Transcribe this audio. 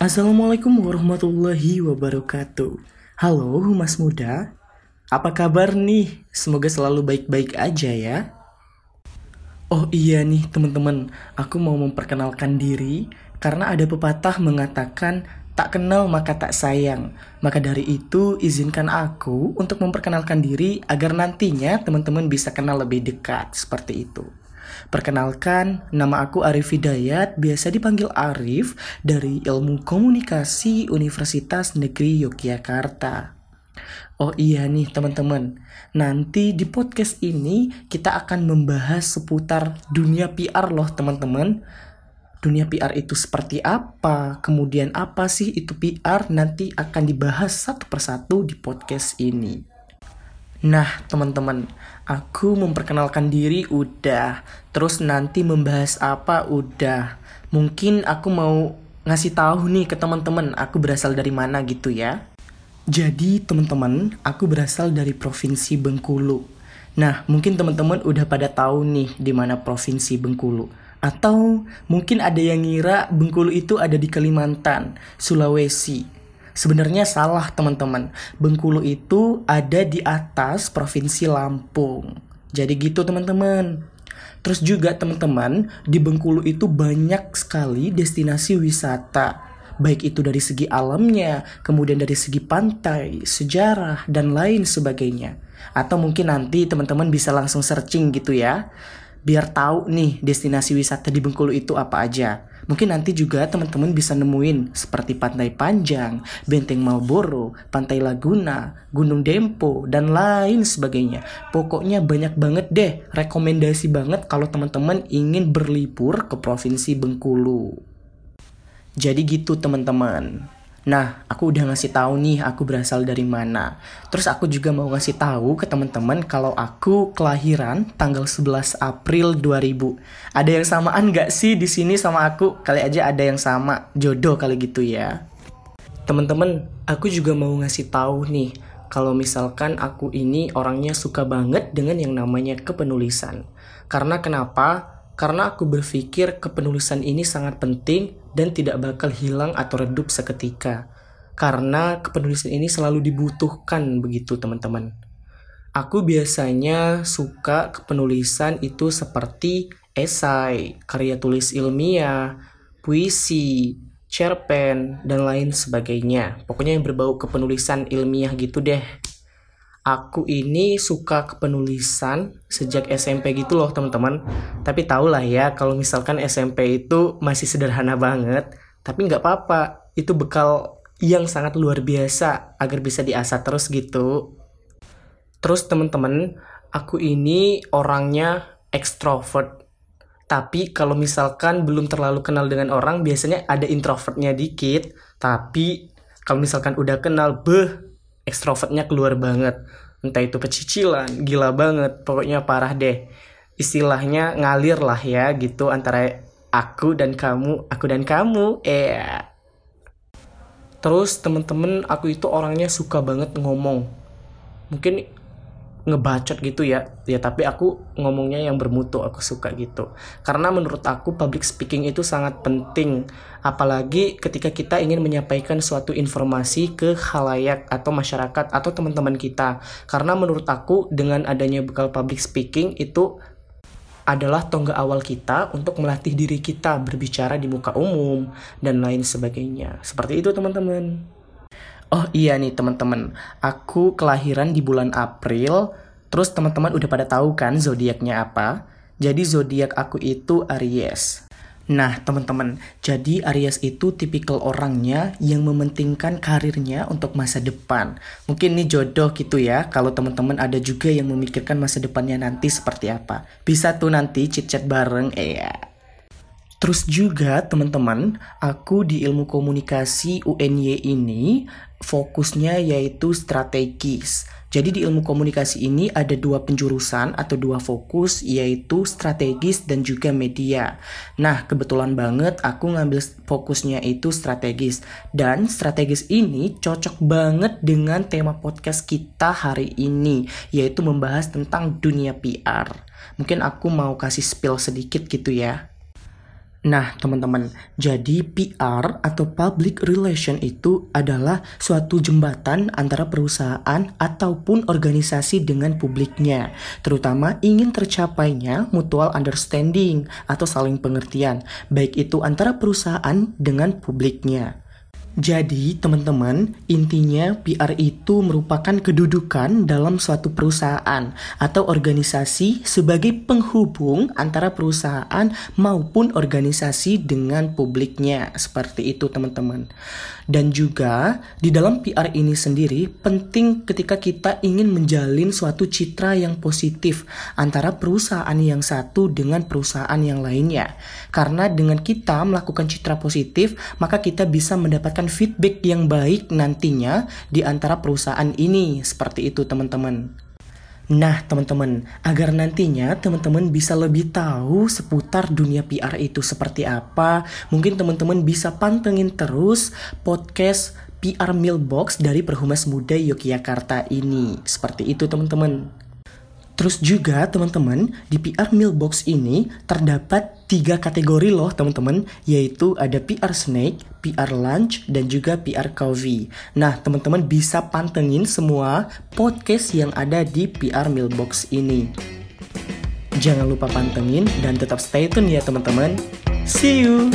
Assalamualaikum warahmatullahi wabarakatuh. Halo Mas Muda, apa kabar nih? Semoga selalu baik-baik aja ya. Oh iya nih teman-teman, aku mau memperkenalkan diri karena ada pepatah mengatakan tak kenal maka tak sayang. Maka dari itu izinkan aku untuk memperkenalkan diri agar nantinya teman-teman bisa kenal lebih dekat seperti itu. Perkenalkan, nama aku Arif Hidayat, biasa dipanggil Arif dari Ilmu Komunikasi Universitas Negeri Yogyakarta. Oh iya nih teman-teman, nanti di podcast ini kita akan membahas seputar dunia PR loh teman-teman. Dunia PR itu seperti apa? Kemudian apa sih itu PR? Nanti akan dibahas satu persatu di podcast ini. Nah, teman-teman, aku memperkenalkan diri udah. Terus nanti membahas apa udah. Mungkin aku mau ngasih tahu nih ke teman-teman aku berasal dari mana gitu ya. Jadi, teman-teman, aku berasal dari Provinsi Bengkulu. Nah, mungkin teman-teman udah pada tahu nih di mana Provinsi Bengkulu. Atau mungkin ada yang ngira Bengkulu itu ada di Kalimantan, Sulawesi, Sebenarnya salah teman-teman. Bengkulu itu ada di atas Provinsi Lampung. Jadi gitu teman-teman. Terus juga teman-teman, di Bengkulu itu banyak sekali destinasi wisata. Baik itu dari segi alamnya, kemudian dari segi pantai, sejarah, dan lain sebagainya. Atau mungkin nanti teman-teman bisa langsung searching gitu ya. Biar tahu nih destinasi wisata di Bengkulu itu apa aja. Mungkin nanti juga teman-teman bisa nemuin seperti Pantai Panjang, Benteng Malboro, Pantai Laguna, Gunung Dempo, dan lain sebagainya. Pokoknya banyak banget deh, rekomendasi banget kalau teman-teman ingin berlibur ke Provinsi Bengkulu. Jadi gitu teman-teman. Nah, aku udah ngasih tahu nih aku berasal dari mana. Terus aku juga mau ngasih tahu ke teman-teman kalau aku kelahiran tanggal 11 April 2000. Ada yang samaan gak sih di sini sama aku? Kali aja ada yang sama, jodoh kali gitu ya. Teman-teman, aku juga mau ngasih tahu nih kalau misalkan aku ini orangnya suka banget dengan yang namanya kepenulisan. Karena kenapa? Karena aku berpikir kepenulisan ini sangat penting dan tidak bakal hilang atau redup seketika. Karena kepenulisan ini selalu dibutuhkan begitu teman-teman. Aku biasanya suka kepenulisan itu seperti esai, karya tulis ilmiah, puisi, cerpen, dan lain sebagainya. Pokoknya yang berbau kepenulisan ilmiah gitu deh. Aku ini suka kepenulisan sejak SMP gitu loh teman-teman. Tapi tau lah ya kalau misalkan SMP itu masih sederhana banget. Tapi nggak apa-apa. Itu bekal yang sangat luar biasa agar bisa diasah terus gitu. Terus teman-teman, aku ini orangnya ekstrovert. Tapi kalau misalkan belum terlalu kenal dengan orang, biasanya ada introvertnya dikit. Tapi kalau misalkan udah kenal, beh, ekstrovertnya keluar banget. Entah itu pecicilan gila banget pokoknya parah deh. Istilahnya ngalir lah ya gitu antara aku dan kamu aku dan kamu eh terus temen-temen aku itu orangnya suka banget ngomong. Mungkin ngebacot gitu ya. Ya tapi aku ngomongnya yang bermutu aku suka gitu. Karena menurut aku public speaking itu sangat penting apalagi ketika kita ingin menyampaikan suatu informasi ke halayak atau masyarakat atau teman-teman kita. Karena menurut aku dengan adanya bekal public speaking itu adalah tonggak awal kita untuk melatih diri kita berbicara di muka umum dan lain sebagainya. Seperti itu teman-teman Oh iya nih teman-teman, aku kelahiran di bulan April. Terus teman-teman udah pada tahu kan zodiaknya apa? Jadi zodiak aku itu Aries. Nah, teman-teman, jadi Aries itu tipikal orangnya yang mementingkan karirnya untuk masa depan. Mungkin ini jodoh gitu ya, kalau teman-teman ada juga yang memikirkan masa depannya nanti seperti apa. Bisa tuh nanti chit-chat bareng, eh ya. Terus juga teman-teman, aku di ilmu komunikasi UNY ini fokusnya yaitu strategis. Jadi di ilmu komunikasi ini ada dua penjurusan atau dua fokus yaitu strategis dan juga media. Nah kebetulan banget aku ngambil fokusnya itu strategis. Dan strategis ini cocok banget dengan tema podcast kita hari ini yaitu membahas tentang dunia PR. Mungkin aku mau kasih spill sedikit gitu ya. Nah, teman-teman, jadi PR atau public relation itu adalah suatu jembatan antara perusahaan ataupun organisasi dengan publiknya, terutama ingin tercapainya mutual understanding atau saling pengertian, baik itu antara perusahaan dengan publiknya. Jadi, teman-teman, intinya PR itu merupakan kedudukan dalam suatu perusahaan atau organisasi sebagai penghubung antara perusahaan maupun organisasi dengan publiknya. Seperti itu, teman-teman. Dan juga di dalam PR ini sendiri penting ketika kita ingin menjalin suatu citra yang positif antara perusahaan yang satu dengan perusahaan yang lainnya. Karena dengan kita melakukan citra positif, maka kita bisa mendapatkan feedback yang baik nantinya di antara perusahaan ini. Seperti itu, teman-teman. Nah, teman-teman, agar nantinya teman-teman bisa lebih tahu seputar dunia PR itu seperti apa, mungkin teman-teman bisa pantengin terus podcast PR Mailbox dari Perhumas Muda Yogyakarta ini. Seperti itu, teman-teman. Terus juga teman-teman di PR Mailbox ini terdapat tiga kategori loh teman-teman yaitu ada PR Snake, PR Lunch, dan juga PR Coffee. Nah teman-teman bisa pantengin semua podcast yang ada di PR Mailbox ini. Jangan lupa pantengin dan tetap stay tune ya teman-teman. See you!